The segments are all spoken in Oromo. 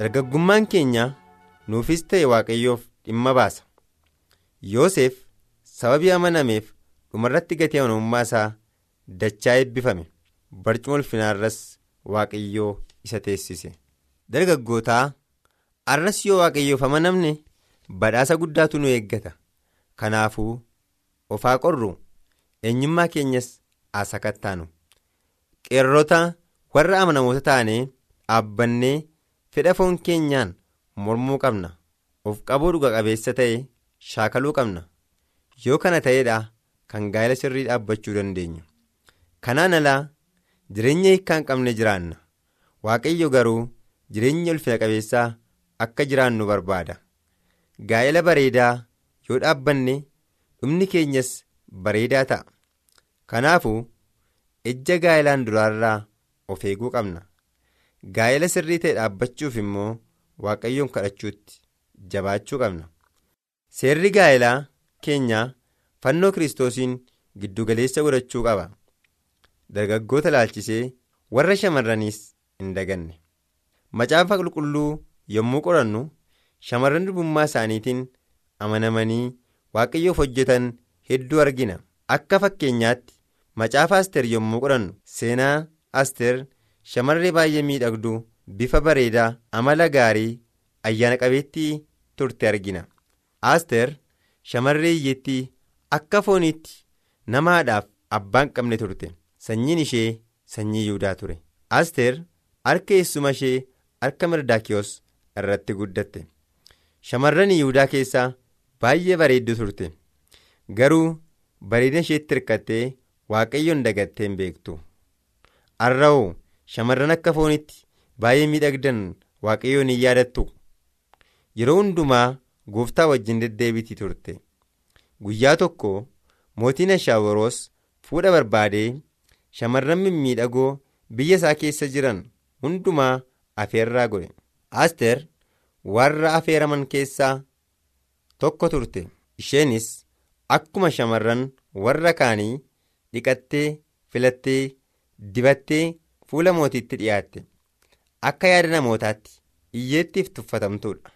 Dargaggummaan keenya nuufis ta'e waaqayyoof dhimma baasa. Yoosef sababii amanameef dhumarratti gatii amanamummaa isaa dachaa eebbifame. Barcuma ulfinaarras waaqayyoo isa teessise. Dargaggootaa arras yoo waaqayyoof amanamne badhaasa guddaatu nu eeggata. Kanaafuu ofaa qorru eenyummaa keenyas asakattaanu qeerrota warra amanamoota taanee dhaabbannee fedha foon keenyaan mormuu qabna of qabuu dhuga qabeessa ta'e shaakaluu qabna. Yoo kana ta'eedha kan gaa'ela sirrii dhaabbachuu dandeenyu. Kanaan alaa jireenya hiikkaa hin qabne jiraanna. Waaqayyo garuu jireenya ulfina qabeessaa akka jiraannu barbaada. Gaa'ela bareedaa yoo dhaabbanne dhumni keenyas bareedaa ta'a. Kanaafuu ejja gaa'elaan duraarraa of eeguu qabna gaa'ela sirrii ta'e dhaabbachuuf immoo waaqayyoon kadhachuutti jabaachuu qabna. Seerri gaa'elaa keenyaa fannoo kiristoosiin giddugaleessa godhachuu qaba. Dargaggoota laalchisee warra shamarraniis hin daganne. Macaafa qulqulluu yommuu qorannu shamarran durbummaa isaaniitiin amanamanii waaqayyoof hojjetan hedduu argina. Akka fakkeenyaatti macaafa asteer yommuu qorannu seenaa asteer shamarree baay'ee miidhagduu bifa bareedaa amala gaarii ayyaana qabeettii turte argina. Asteer shamarree hiyyattii akka fooniitti nama haadhaaf abbaan qabne turte. Sanyiin ishee sanyii yihudaa ture. Asteer harka eessuma ishee harka mirdaakiyoos irratti guddatte. Shamarran yihudaa keessaa baay'ee bareedduu turte. Garuu bareedina isheetti hirkattee waaqayyoon dagattee hin beektu. Har'a'oo shamarran akka foonitti baay'ee miidhagdan waaqayyoon hin yaadattu. Yeroo hundumaa gooftaa wajjin deddeebitii turte. Guyyaa tokko mootiin ashaawaroos fuudha barbaadee shamarran mimmiidhagoo biyya isaa keessa jiran hundumaa afeerraa godhe. Asteer warra afeeraman keessaa tokko turte. Isheenis akkuma shamarran warra kaanii dhiqattee filattee dibattee fuula mootiitti dhiyaatte akka yaada namootaatti iyyeettiif tuffatamtuudha.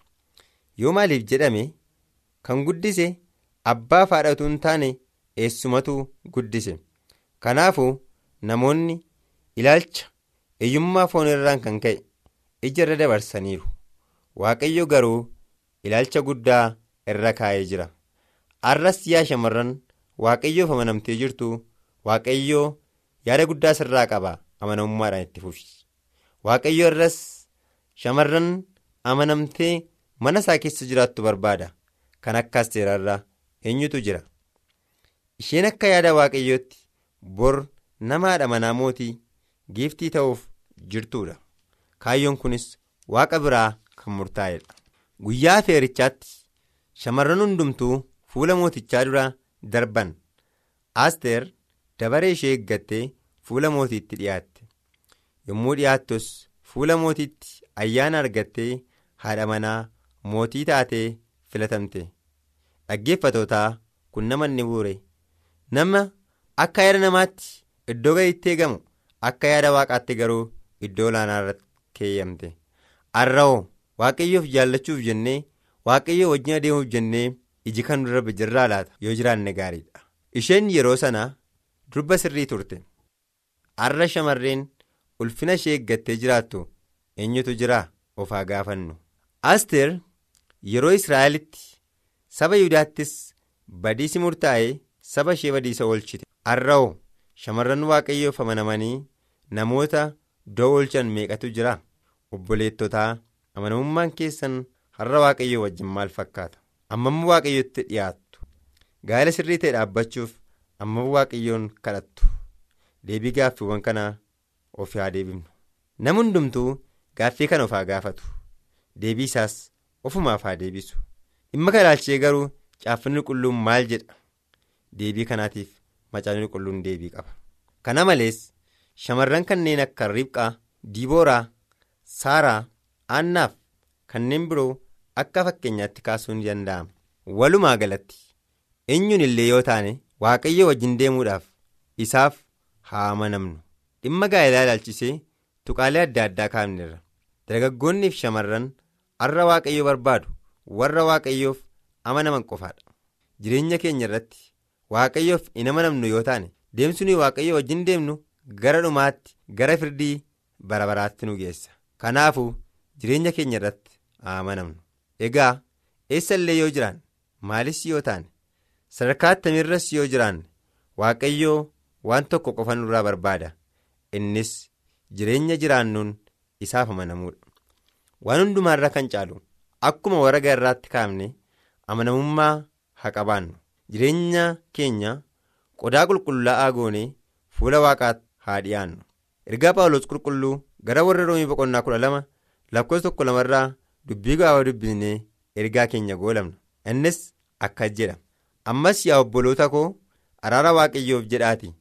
Yoo maaliif jedhame kan guddise abbaa faadhatu hin taane eessumatu guddise. Kanaafuu namoonni ilaalcha hiyyummaa foon irraan kan ka'e ija irra dabarsaniiru. Waaqayyo garuu ilaalcha guddaa irra kaa'ee jira. Arras yaa shamarran waaqayyoof amanamtee jirtu waaqayyoo yaada guddaa sirraa qaba amanamummaadhaan itti fufi waaqayyo irras shamarran amanamtee mana isaa keessa jiraattu barbaada kan akka asteerarraa eenyutu jira isheen akka yaada waaqayyootti bor namaadha manaa mootii giiftii ta'uuf jirtuudha kaayyoon kunis waaqa biraa kan murtaa'edha guyyaa afeerichaatti shamarran hundumtuu fuula mootichaa dura darban asteer dabaree ishee eeggattee fuula mootiitti dhiyaatte yommuu dhiyaattus fuula mootiitti ayyaana argattee haadha manaa mootii taatee filatamte. Dhaggeeffatootaa kun nama inni buure nama akka yaada namaatti iddoo gaditti eegamu akka yaada waaqaatti garuu iddoo olaanaa irratti keeyyamte. Har'a'oo waaqayyoof jaallachuuf jennee waaqayyoo wajjin adeemuuf jennee iji kan dura jirraa laata. Yoo jiraanne gaariidha. Isheen yeroo sana durba sirrii turte. Har'a shamarreen ulfina ishee eeggattee jiraattu eenyutu jira of haa gaafannu. Asteer yeroo israa'elitti saba yihudaattis badiisi murtaa'ee saba ishee badiisa oolchite. Har'a'oo shamarran waaqayyoof amanamanii namoota doo oolchan meeqatu jira? Obboleettotaa amanamummaan keessan har'a waaqayyoo wajjin maal fakkaata? Ammamma waaqayyotti dhiyaattu. Gaa'ela sirrii ta'e dhaabbachuuf amma waaqayyoon kadhattu. Deebii gaaffiiwwan kanaa of haa deebifnu. Nam hundumtuu gaaffii kana of haa gaafatu. Deebii isaas ofumaaf haa deebisu. Dhimma kana ilaalchee garuu caaffanni qulqulluun maal jedha? Deebii kanaatiif macaafni qulqulluun deebii qaba. Kana malees shamarran kanneen akka ribqaa diibooraa saaraa aannaaf kanneen biroo akka fakkeenyaatti kaasuun danda'ama. Walumaa galatti eenyuun illee yoo taane waaqayyo wajjin deemuudhaaf isaaf haa amanamnu dhimma gaa'elaa ilaalchisee tuqaalee adda addaa kaafneerra dargaggoonnii fi shamarran har'a waaqayyo barbaadu warra waaqayyoof amanaman qofaadha jireenya keenya irratti waaqayyoof hin amanamnu yoo taane deemsunii waaqayyo wajjin deemnu gara dhumaatti gara firdii bara baraatti nu geessa. Kanaafuu jireenya keenya irratti amanamnu. Egaa eessa illee yoo jiraanne maalis yoo taane? Sadarkaa attamiirras yoo jiraanne waaqayyoo waan tokko qofa nurraa barbaada innis jireenya jiraannuun isaaf amanamuudha. Waan hundumaarra kan caalu akkuma warra irraatti kaafne amanamummaa haa qabaannu. Jireenya keenya qodaa qulqullaa'aa goonee fuula waaqaatti haa dhiyaannu ergaa paawulos qulqulluu gara warra roomii boqonnaa kudha lama lakkoofsa tokko lamarraa dubbii gaawaa dubbisnee ergaa keenya goolabna innis akkas jedha. Ammas yaa obboloota koo araara waaqayyoof jedhaati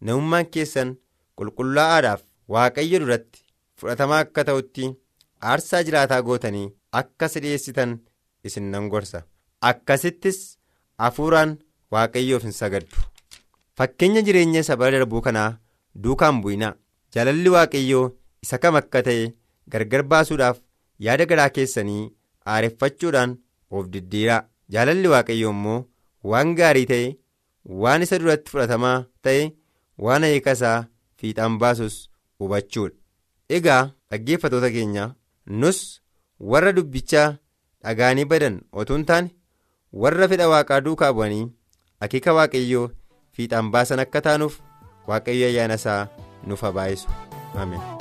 namummaan keessan qulqullaa'aadhaaf waaqayyo duratti fudhatamaa akka ta'utti aarsaa jiraataa gootanii akka dhiyeessitan isin nan gorsa. Akkasittis hafuuraan waaqayyoof hin sagaddu. Fakkeenya jireenya isa bara darbuu kanaa duukaan bu'inaa jaalalli waaqayyoo isa kam akka ta'e gargar baasuudhaaf yaada garaa keessanii aareffachuudhaan of diddiiraa jaalalli waaqayyoo immoo waan gaarii ta'e waan isa duratti fudhatamaa ta'e waan hiikasaa fiixaan baasus hubachuudha egaa dhaggeeffatoota keenya nus warra dubbichaa dhagaanii badan otoo hin taane warra fedha waaqaa duukaa bu'anii akeeka waaqayyoo fiixaan baasan akka taanuuf waaqayyo ayyaana isaa nuuf haa baay'isu ameen.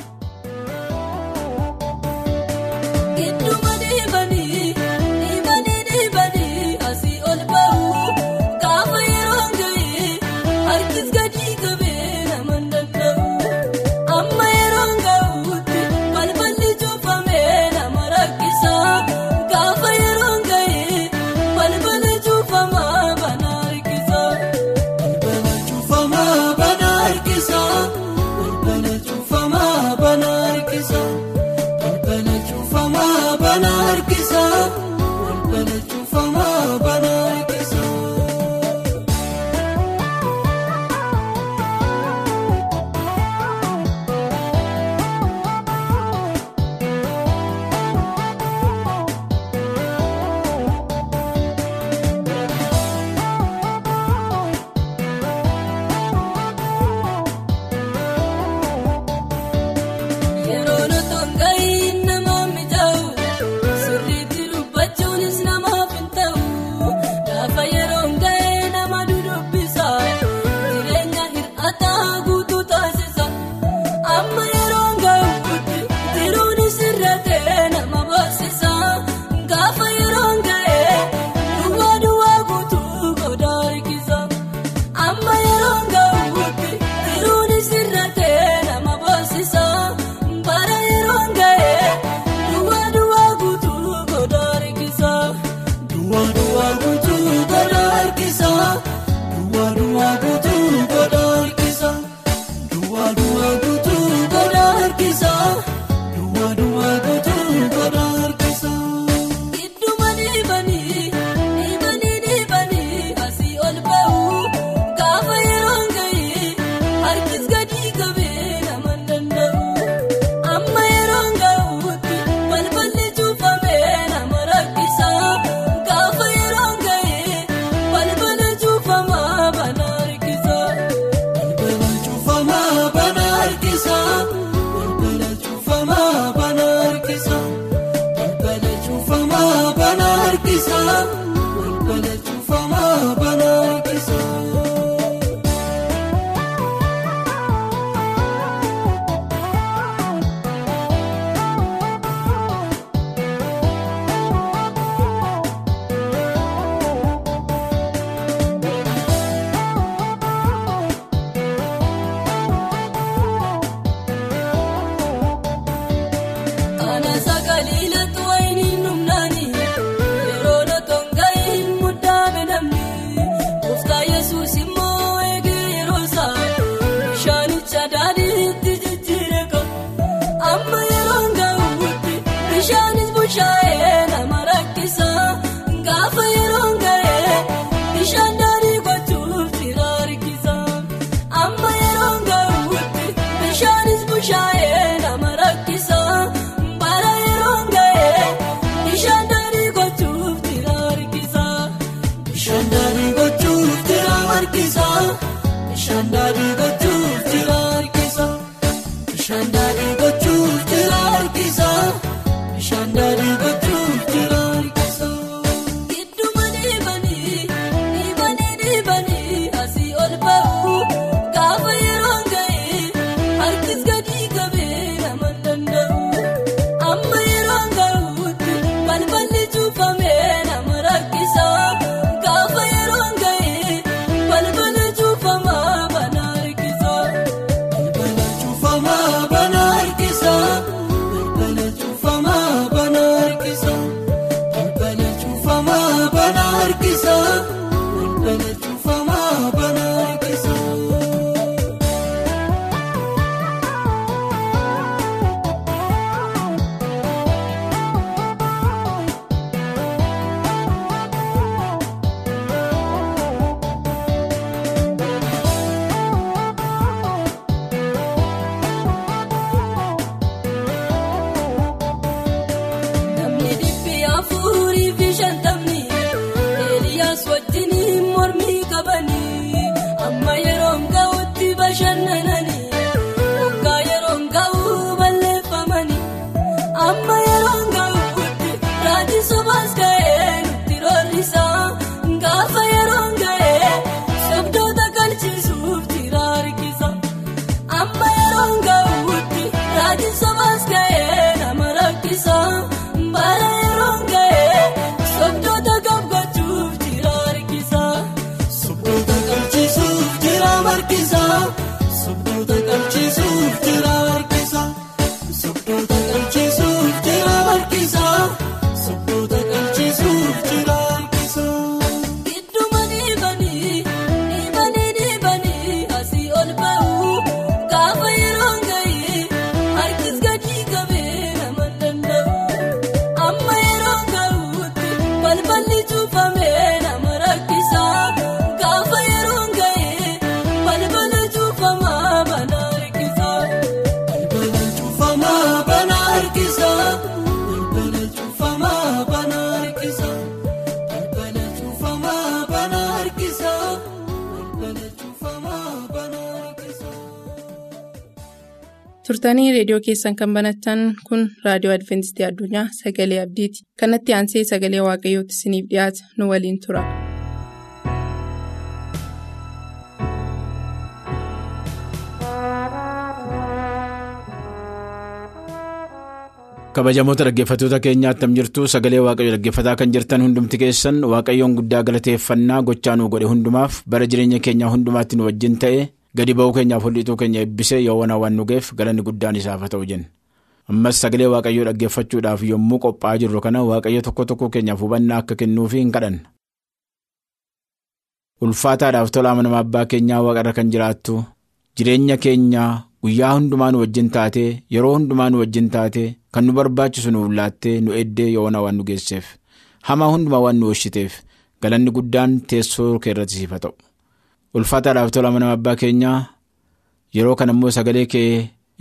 Turtanii reediyoo keessan kan banattan kun raadiyoo adventistii addunyaa sagalee abdiiti kanatti aansee sagalee waaqayyootti isiniif dhiyaata nu waliin tura. kabajamoota dhaggeeffattoota keenyaa attam jirtu sagalee waaqayyo dhaggeeffataa kan jirtan hundumti keessan waaqayyoon guddaa galateeffannaa gochaa nuu godhe hundumaaf bara jireenya keenyaa hundumaatti nu wajjin ta'e gadi ba'uu keenyaaf hol'ituu keenya eebbisee yoowwan waan nu geef galanni guddaan isaaf haa ta'u jenna ammas sagalee waaqayyoo dhaggeeffachuudhaaf yommuu qophaa'aa jirru kana waaqayyo tokko tokko keenyaaf hubannaa akka kennuufi hin kadhanna. ulfaataadhaaf tola amanama abbaa keenyaa waaqarra kan jiraattu jireenya keenyaa guyyaa hundumaa nu wajjin taatee yeroo hundumaa nu wajjin taatee kan nu barbaachisu nuuf laattee nu eddee yoowwan waan nu geesseef hamaa hundumaa waan nu oolchiteef galanni guddaan teessoo kee irratti siif ta'u ulfaataadhaaf tola amanama abbaa keenyaa yeroo kana immoo sagalee kee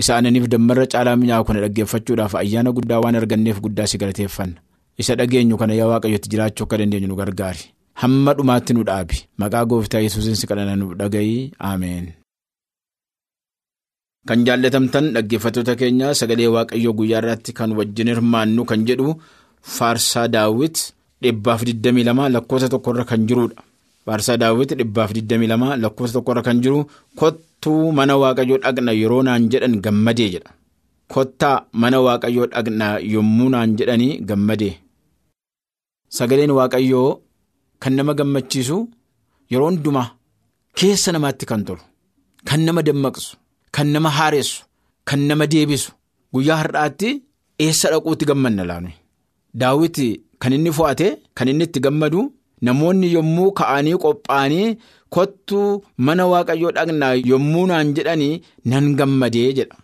isa aananiif dammarra caalaa mi'aawu kana dhaggeeffachuudhaaf ayyaana guddaa waan arganneef guddaa si galateeffanna isa dhageenyu kana yaa waaqayyotti jiraachuu akka dandeenyu nu gargaari hamma dhumaatti nu dhaabi maqaa gooftaa yesuusin si kadhanna nu dhaga'ii ameen. Kan jaallatamtan dhaggeeffattoota keenya sagalee waaqayyoo guyyaa irratti kan wajjin hirmaannu kan jedhu faarsaa daawwit dhibbaaf 22 lakkoofsa tokkorra kan jirudha. Faarsaa daawwit dhibbaaf 22 lakkoofsa tokkorra kan jiru kottuu mana waaqayyoo dhaqna yeroo naan jedhan gammadee jedha. Kottaa mana waaqayyoo dhaqna yommuu naan jedhanii gammadee. Sagaleen waaqayyoo kan nama gammachiisu yeroo hundumaa keessa namaatti kan tolu kan nama dammaqsu. Kan nama haaressu kan nama deebisu guyyaa har'aatti eessa dhaquutti gammanna laanu daawwiti kan inni fo'ate kan inni itti gammadu namoonni yommuu ka'anii qophaa'anii kottuu mana waaqayyoo dhaqnaa yommuu naan jedhanii nan gammadee jedha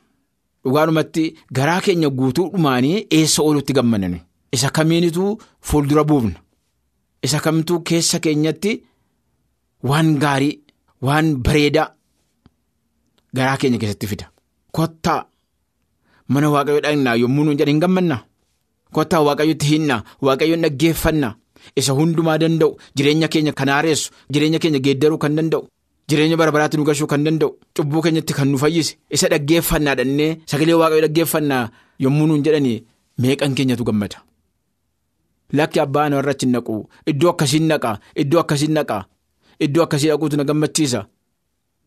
dhugaadhumatti garaa keenya guutuu dhumaanii eessa oolutti gammannu isa kamiinituu fuuldura buufna isa kamtuu keessa keenyatti waan gaarii waan bareedaa. Garaa keenya keessatti fida. Kottaa mana waaqayyoo dhaqnaa yommuu nuun jedhan hin gammannaa. Kottaa waaqayyotti hinnaa waaqayyoon dhaggeeffannaa isa hundumaa danda'u. Jireenya keenya kan haaressu jireenya keenya geeddaruu kan danda'u. Jireenya bara baraatti nu gashuu kan danda'u. Cubbuu keenyatti kan nu fayyise. Isa dhaggeeffannaa dhannee sagalee waaqayyoo dhaggeeffannaa yommuu nuun jedhanii meeqan keenyatu gammada. Lakki abbaa na irratti naqu iddoo akkasiin naqaa. Iddoo akkasiin naqaa. Iddoo akkasii dhaquutu na gammachiisa.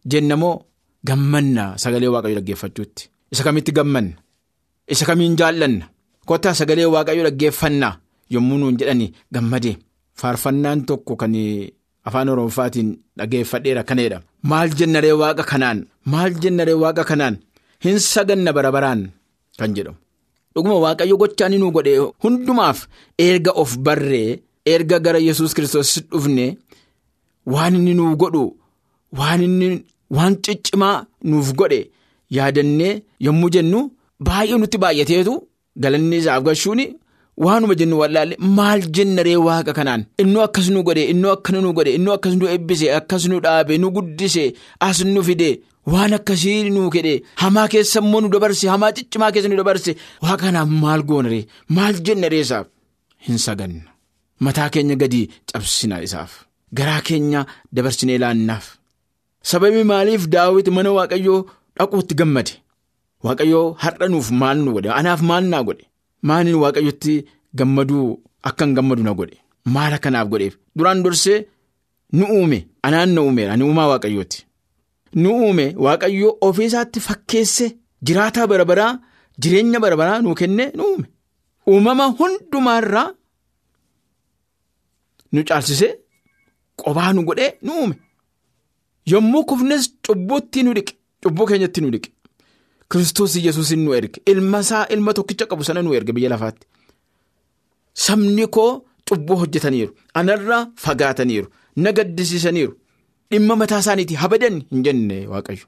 Jennamoo. Gammanna sagalee waaqayyoo dhaggeeffachuutti? Isa kamitti gammanna? Isa kamiin jaallanna? Kottaa sagalee waaqayyoo dhaggeeffannaa yommuu nuun jedhani gammadee faarfannaan tokko kan afaan oromofaatiin dhaggeeffadheera kaneedha. Maal jennaree waaqa kanaan? Maal jennaree waaqa kanaan? Hin saganna bara baraan kan jedhamu. Dhuguma waaqayyo gochaan nu godhe hundumaaf erga of barree erga gara yesus kiristoos dhufne waan inni nuuf godhu waan inni. Waan ciccimaa nuuf godhe yaadannee yommuu jennu baay'ee nutti baay'ateetu. Galanni isaaf gashuun waanuma jennu wallaalle maal jennaree waaqa kanaan? Innoo akkas nu godhe innoo akkana nu godhe innoo akkas nu eebbise akkas nu dhaabe nu guddise as nu fide waan akkasii nu kedhe hamaa keessa immoo nu dabarse hamaa ciccimaa keessa nu dabarse waaqa kanaaf maal goonaree maal jennaree isaaf? Hin saganna mataa keenya gadi cabsina isaaf. Garaa keenya dabarsinee laannaaf. Sababii maaliif daawwiti mana waaqayyoo dhaquutti gammade? Waaqayyoo har'a nuuf maal nu godhe? Anaaf maal naa godhe maaliin waaqayyotti gammaduu akkan gammadu na godhe. Maal akkanaaf godheef? Duraan dursee nu uume anaan na uumeera ani uumaa waaqayyooti. Nu uume waaqayyoo ofiisaatti fakkeesse jiraataa bara baraa jireenya bara baraa nuu kenne nu uume. Uumama hundumaarraa nu caalsisee qobaa nu godhee nu uume. yommuu kufnes cubbuutti nu dhiqe cubbuu keenyatti nu dhiqe kiristoos yesuusin nu erge. Ilma isaa ilma tokkicha qabu sana nu erge biyya lafaatti. Sabni koo cubbuu hojjetaniiru. Anarraa fagaataniiru. Na gaddisiisaniiru. Dhimma mataa isaaniitii habadan hin jenne waaqayyo.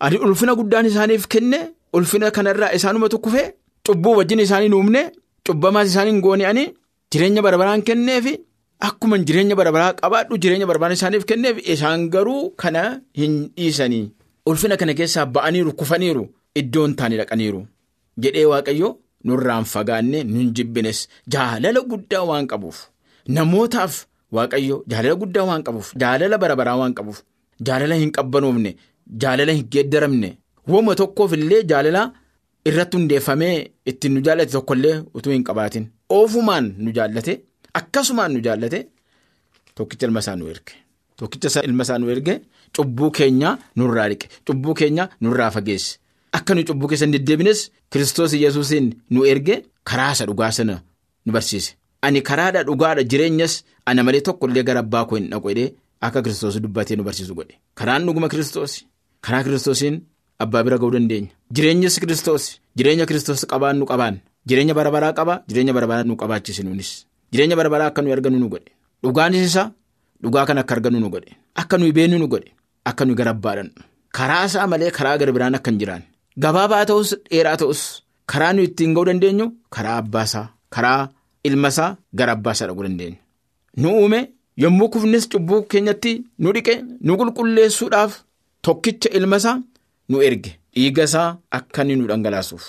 Ani ulfina guddaan isaaniif kenne ulfina kanarraa isaanumatu kufee cubbuu wajjin isaanii nuumne cubbamaas isaanii hin goone jireenya barabaraan kenneefi. Akkuma jireenya barabaraa qabaadhu jireenya barabaraan isaaniif kenneef isaan garuu kana hin dhiisanii. Ulfina kana keessaa ba'aniiru kufaniiru iddoon taanii dhaqaniiru jedhee waaqayyo nurraan fagaanne nun jibbines jaalala guddaa waan qabuuf. Namootaaf waaqayyo jaalala guddaa waan qabuuf jaalala barabaraa waan qabuuf jaalala hin qabbanoofne jaalala hin geeddaramne. Wooma tokkoof illee jaalala irratti hundeeffamee ittiin nu jaallate tokkollee utuu hin qabaatin. Oofumaan nu jaallate. Akkasumaan nu jaallate tokkicha ilma isaa nu erge. Tokkicha ilma isaa nu erge cubbuu keenya nurraa dhiqe cubbuu keenya nurraa fageesse akka nu cubbuu keessa hin deddeebines kiristoos yesuusiin nu erge karaa isa dhugaa sana nu barsiise. Ani karaadha dhugaadha jireenyas ana malee tokkollee gara abbaa koo hin dhaqu jedhee akka kiristoos dubbatee nu barsiisu godhe. Karaan dhuguma kiristoos karaa kiristoosiin abbaa bira ga'uu dandeenya. Jireenyas kiristoos jireenya kiristoos qabaan nu qabaan. Jireenya barabaraa qaba jireenya barabaraa nu qabaachise nuunis. Jireenya barabaraa akka nuyi argannu nu godhe. Dhugaanis isaa dhugaa kan akka argannu nu godhe. Akka nuyi beenu nu godhe. Akka nuyi gara abbaadhannu karaa isaa malee karaa gara biraan akka hin jiraan gabaabaa ta'us dheeraa ta'us. Karaa nuyi ittiin ga'uu dandeenyu karaa abbaasaa karaa ilmasaa gara abbaasaa dhaquu dandeenya. Nu uume yommuu kufnes cubbuu keenyatti nu dhiqe nu qulqulleessuudhaaf tokkicha ilmasaa nu erge. Dhiiga isaa akka inni nu dhangalaasuuf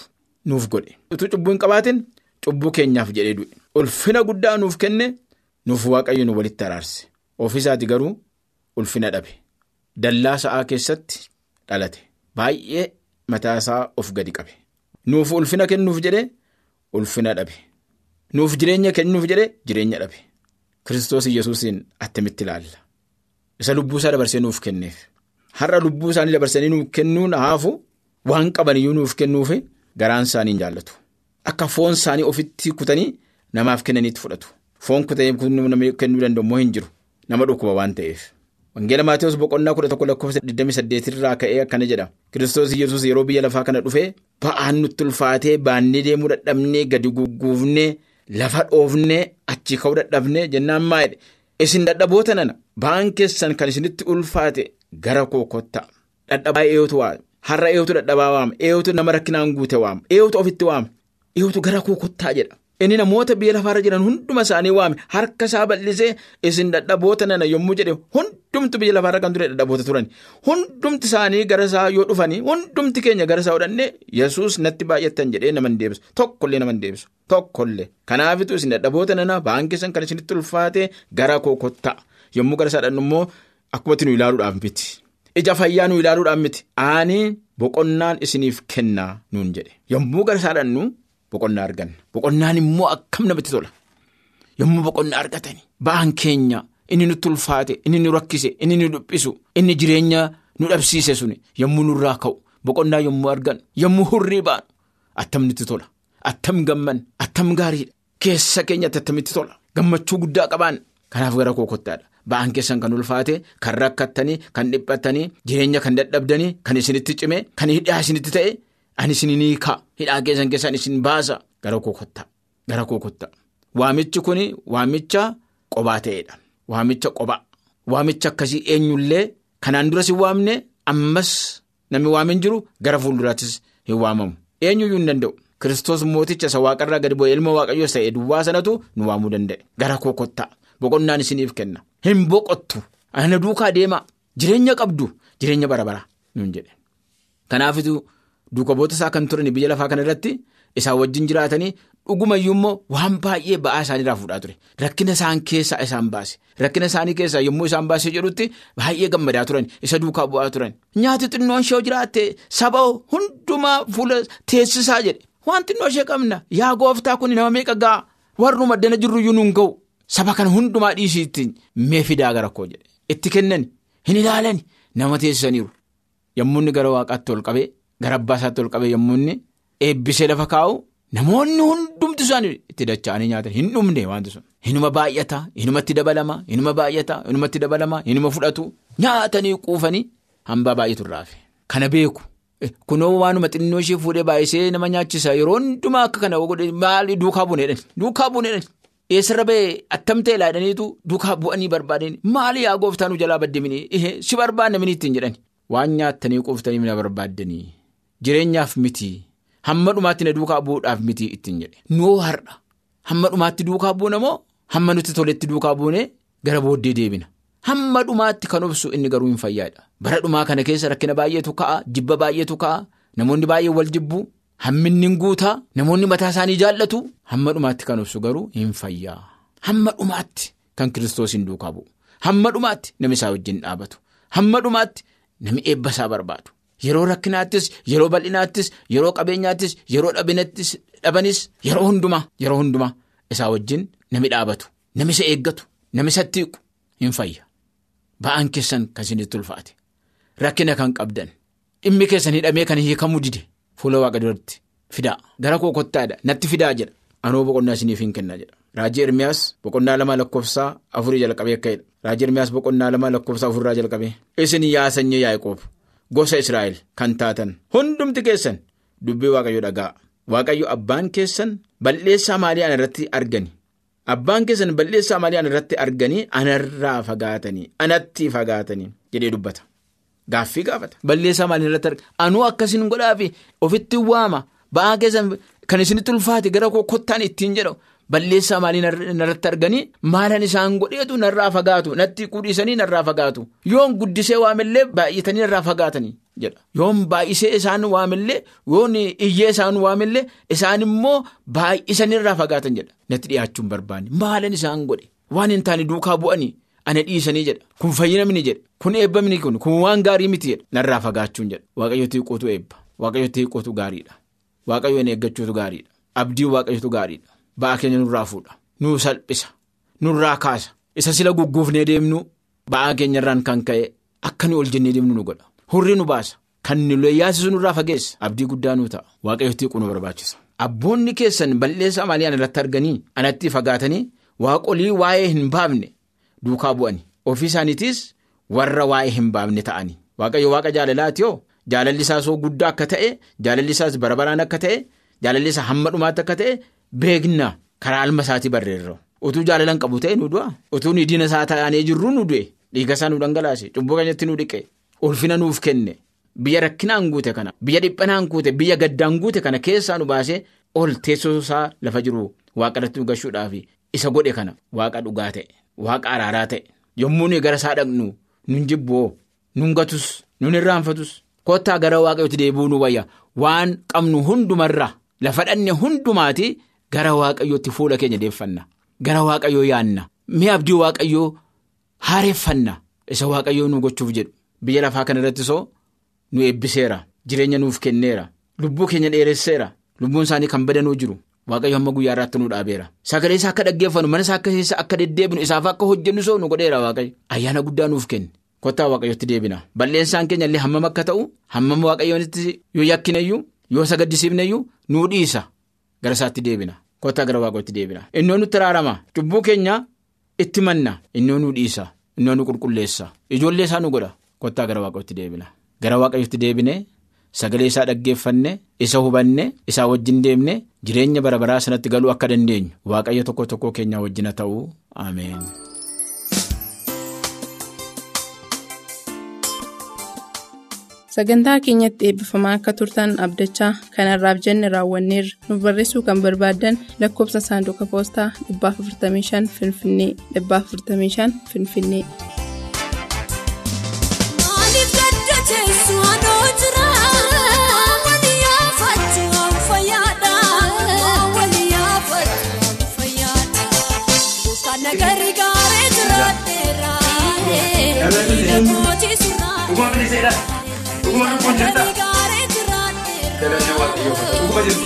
nuuf godhe. Utuu cubbuu hin qabaatin cubbuu keenyaaf jedhee du'e. Ulfina guddaa nuuf kenne nuuf waaqayyo nu walitti araarse. Ofiisaati garuu ulfina dhabe. Dallaa sa'aa keessatti dhalate. Baay'ee mataa isaa of gadi qabe. Nuuf ulfina kennuuf jedhe ulfina dhabe. Nuuf jireenya kennuuf jedhe jireenya dhabe. Kiristoos yesuusiin attamitti ilaalla? Isa lubbuu isaa dabarsee nuuf kenneef? Har'a lubbuu isaanii dabarsanii nuuf kennuun haafu waan qabaniyyuu nuuf kennuuf garaan isaanii jaallatu. Akka foon isaanii ofitti kutanii. Namaaf kennaniitti fudhatu. Foon kutanii kennuu danda'u immoo hin jiru? Nama dhukkuba waan ta'eef. Wangeela Maatiyus boqonnaa kudha tokko lakkoofsa 28 irraa ka'ee akkana jedha. Kiristoos Iyyasuus yeroo biyya lafaa kana dhufee ba'aan nutti ulfaatee baannee deemuu dadhabnee gadi gugguufnee lafa dhoofnee achii ka'uu dadhabnee jennaan maa'edha isin dadhaboota nana ba'aan keessan kan isinitti ulfaate gara koo kottaa dadhabaa eeyootu waama har'a eeyootu dadhabaa waama eeyootu nama rakkinaan guute waama eeyootu ofitti waama eeyootu gara koo kottaa jedha. Inni namoota biyya lafaarra jiran hunduma isaanii waame harka isaa bal'isee isin dadhaboota nana yommuu jedhe hundumtu biyya lafaarra kan ture dadhaboota turan. Hundumti isaanii gara isaa yoo dhufanii hundumti keenya gara isaa hodhannee yesus natti baay'attan jedhee nama hin deebisu tokkollee nama hin deebisu tokkollee. Kanaafitu isin dadhaboota nana ba'aan keessan kan isinitti ulfaate gara koo kottaa yommuu gara isaa dhannu immoo akkumatti nu ilaaluudhaaf miti. Ija fayyaa nu ilaaluudhaaf miti. Aanii boqonnaan isiniif kennaa nuun jedhe. Yommuu gara isaa dhannu. Boqonnaa arganna. Boqonnaan immoo akkam namatti tola. Yommuu boqonnaa argatani ba'aan keenya inni nutti ulfaate inni nu rakkise inni nu dhuphisu inni jireenya nu dhabsiise suni yommuu nurraa ka'u boqonnaa yommuu argannu yommuu hurrii baanu attam nutti tola. Attam gamman attam gaariidha. Keessa keenyatti attamitti tola? Gammachuu guddaa qabaan kanaaf gara koo kottaadha. Ba'aan keessan kan ulfaate kan rakkattanii kan dhiphattanii jireenya kan dadhabdanii kan isinitti cime kan hidhaa isinitti ta'e. Ani isin ni ka'a hidhaa keessan keessaan isin baasa. Gara koo kottaa gara koo kottaa waamichi kun waamicha qobaa ta'edha waamicha qobaa waamicha akkasii eenyullee kanaan duras hin waamne ammas namni waamin jiru gara fuulduraattis hin waamamu. Eenyuyyuu hin danda'u. Kiristoos mooticha isa waaqarraa gadi bu'ee ilma waaqayyoos ta'e duwwaa sanatu nu waamuu danda'e gara koo kottaa boqonnaan isiniif kenna. Hin boqottu. Ana duukaa deemaa jireenya qabdu. Jireenya bara baraa nuun jedhe kanaafitu. Duuka boota isaa kan turan biyya lafaa kana irratti isaan wajjin jiraatanii dhugumayyuu immoo waan baay'ee ba'aa isaaniirraa fuudhaa ture. Rakkina isaan keessaa isaan baase. Rakkina isaanii keessaa yommuu isaan baasee jedhutti baay'ee gammadaa turan isa duukaa bu'aa turan. Nyaati xinnoon ishee jiraatte saba hundumaa fuula teessisaa jedhe. Waan xinnoo ishee qabna. Yaa gooftaa kun nama meeqa ga'a? Warri maddana jirruyyuu nuun ga'u. Saba kana hundumaa dhiisiitti mee fidaa gara koo jedhe. Itti kennan hin ilaalan nama teessisaniiru yommuu inni gara waaqaatti ol qabee. Gara abbaa isaatti ol qabee yommuu inni eebbisee lafa kaa'u namoonni hundumti isaanii itti dacha'anii nyaatan. Hin dhumne wanti sun. Hinuma baay'ata hinumatti dabalama hinuma baay'ata hinumatti dabalama hinuma fudhatu. Nyaatanii quufanii hambaa baay'eetu irraafe. Kana beeku. Kunoo waanuma xinnoo ishee fuudhee baay'isee nama nyaachisa. Yeroo hundumaa akka kana maali duukaa buuneedhaan duukaa buuneedhaan eessarra ba'ee attam ta'e laadhaniitu duukaa bu'anii barbaadanii maali yaa gooftaan jalaa baddemini si barbaadna mini ittiin jedhani. Waan nyaattanii quuftanii na barbaaddanii jireenyaaf miti hamma dhumaatti na duukaa bu'uudhaaf miti ittiin jedhe nuu har'a hamma dhumaatti duukaa buuna moo hamma nuti toletti duukaa buune gara booddee deebina. Hamma dhumaatti kan obsu inni garuu hin fayyaadha. Bara dhumaa kana keessa rakkina baay'eetu ka'a. Jibba baay'eetu ka'a. Namoonni baay'ee wal jibbu. Hamminni guutaa. Namoonni mataa isaanii jaallatu. Hamma dhumaatti kan obsu garuu hin fayyaa. Hamma dhumaatti kan kiristoos hin duukaa bu'u. Hamma dhumaatti namni isaa wajjin dhaabatu. Hamma dhumaatti namni eebba isaa barbaadu. Yeroo rakkinaattis, yeroo bal'inaattis, yeroo qabeenyaattis, yeroo dhabinattis dhabanis yeroo hundumaa yeroo hundumaa isaa wajjin namni dhaabatu. Namni isa eeggatu. Namni isatti hiiku hin fayya. Ba'aan keessan kan isinitti ulfaate rakkina kan qabdan dhimmi keessan hidhamee kan hiikamuu dide fuula waaqa duratti fidaa gara koo kottaadha natti fidaa jedha anoo boqonnaa isiniif hin kenna jedha. Raajii Ermiyaas boqonnaa lama lakkoofsaa afurii jalqabee ka'edha. Raajii Ermiyaas boqonnaa lama lakkoofsaa afurraa jalqabee isin yaa sanyii Yaaqoob gosa Israa'el kan taatan hundumti keessan dubbii waaqayyo dhagaa waaqayyo abbaan keessan balleessaa maalii ana irratti argani. Abbaan keessan balleessaa maalii ana irratti arganii anarraa fagaatanii anatti fagaatanii jedhee dubbata. Gaaffii gaafata. Balleessaa maalii irratti arganii anuu akkasiin godhaafi ofitti waama ba'aa keessan kan isinitti ulfaate gara kottaan ittiin jedhu balleessaa maalii narratti arganii maalan isaan godheetu narraa fagaatu natti kudhiisanii narraa fagaatu. Yoon guddisee waamillee baay'atanii narraa fagaatanii jedha. Yoon baay'isee isaan waamillee yoon iyyee isaan waamillee isaan immoo baay'isanii irraa fagaatan jedha. Natti dhiyaachuun barbaanne. Maalan isaan godhe. Waan hin taane duukaa bu'anii ana dhiisanii jedha. Kun fayyina mini jedha. Kun eebba mini kun kun waan gaarii miti jedha. Narraa fagaachuun jedha. Waaqayyooti hiiquutu eebba. Waaqayyooti hiiquutu gaariidha. Waaqayyoon eeggachuutu gaariidha. Abdii waaqayyootu gaariidha ba'aa keenya nurraa fuudha. Nuu salphisa. Nurraa kaasa. Isa sila gugguufnee deemnu ba'aa keenyarraan kan ka'e akka nu ol jennee deemnu nu godha. Hurrii nu baasa. Kan nu yaasisu nurraa fageessa. Abdii guddaa nuu ta'a. Waaqayyooti hiiquu nu barbaachisa. Abboonni keessan balleessaa maalii ana irratti arganii anatti fagaatanii waaqolii waa'ee hin baafne duukaa bu'anii. Ofii isaaniitiis warra waa'ee hin baafne ta'anii. Waaqayyo waaqa jaalalaati yoo? Jaalalli isaa soo guddaa akka ta'e jaalalli isaas barabaraan akka ta'e jaalalli isaa hamma dhumaatti akka ta'e beekna karaa alma isaatii barreerra utuu jaalalan qabu ta'e nu du'a. Utuu diina isaa ta'anii jirru nu du'e. Dhiiga isaa nu dhangalaase. Cubbuu keenyatti nu dhiqe. Ulfina nuuf kenne. Biyya rakkinaan guute kana. Biyya dhiphanaan guute. Biyya gaddaan guute kana keessaa nu baasee ol teessoo isaa lafa jiru. Waaqarratti nu gashuudhaaf isa godhe kana. Waaqa dhugaa ta'e. Waaqa araaraa ta'e. Yommuu nuyi gara isaa dhaqnu nun jibboo nun gatus nun irraanfatus kottaa gara waaqayyootti deebi'uu nu wayya. Waan qabnu hundumarraa lafa dhanne hundumaati gara waaqayyootti fuula keenya deeffanna. Gara waaqayyoo yaanna. Mi'a abdii waaqayyoo haareeffanna isa waaqayyoo nu gochuuf jedhu. Biyya lafaa kana irratti soo. nu eebbiseera. Jireenya nuuf kenneera. Lubbuu keenya dheeresseera. Lubbuun isaanii kan badanuu jiru. Waaqayyo hamma guyyaa irraatti nu dhaabeera. Sagalee isaa akka dhaggeeffannu mana isaa akka keessa akka deddeebinu isaaf akka hojjennu soo nu godheera waaqayyo. Ayyaana guddaa nuuf kenne kottaa waaqayyotti deebina. Balleessaan keenya illee hammam akka ta'u hammam waaqayyoonitti yoo yakkinayyuu yoo sagaddisiifneyyuu nuu dhiisa gara isaatti deebina. Kottaa gara waaqayyotti deebina. Innoo nutti raarama. Cubbuu keenya itti manna. Innoo nu dhiisa. Innoo nu qulqulleessa. Ijoollee isaa nu godha. Kottaa gara waaqayyotti deebina. Gara waaqayyotti deebine sagalee isaa dhaggeeffanne isa hubanne isaa wajjin deemne jireenya bara baraa sanatti galuu akka dandeenyu. Waaqayyo tokko tokko keenyaa wajjina ta'uu. Ameen. Sagantaa keenyatti eebbifamaa akka turtan abdachaa kanarraaf jenne raawwanneerra nuuf barreessuu kan barbaaddan lakkoofsa saanduqa poostaa 455 Finfinnee 455 Finfinnee. Dhuguma lubbuun jirta. Jalaallee waaqayyoo dhuguma jirti.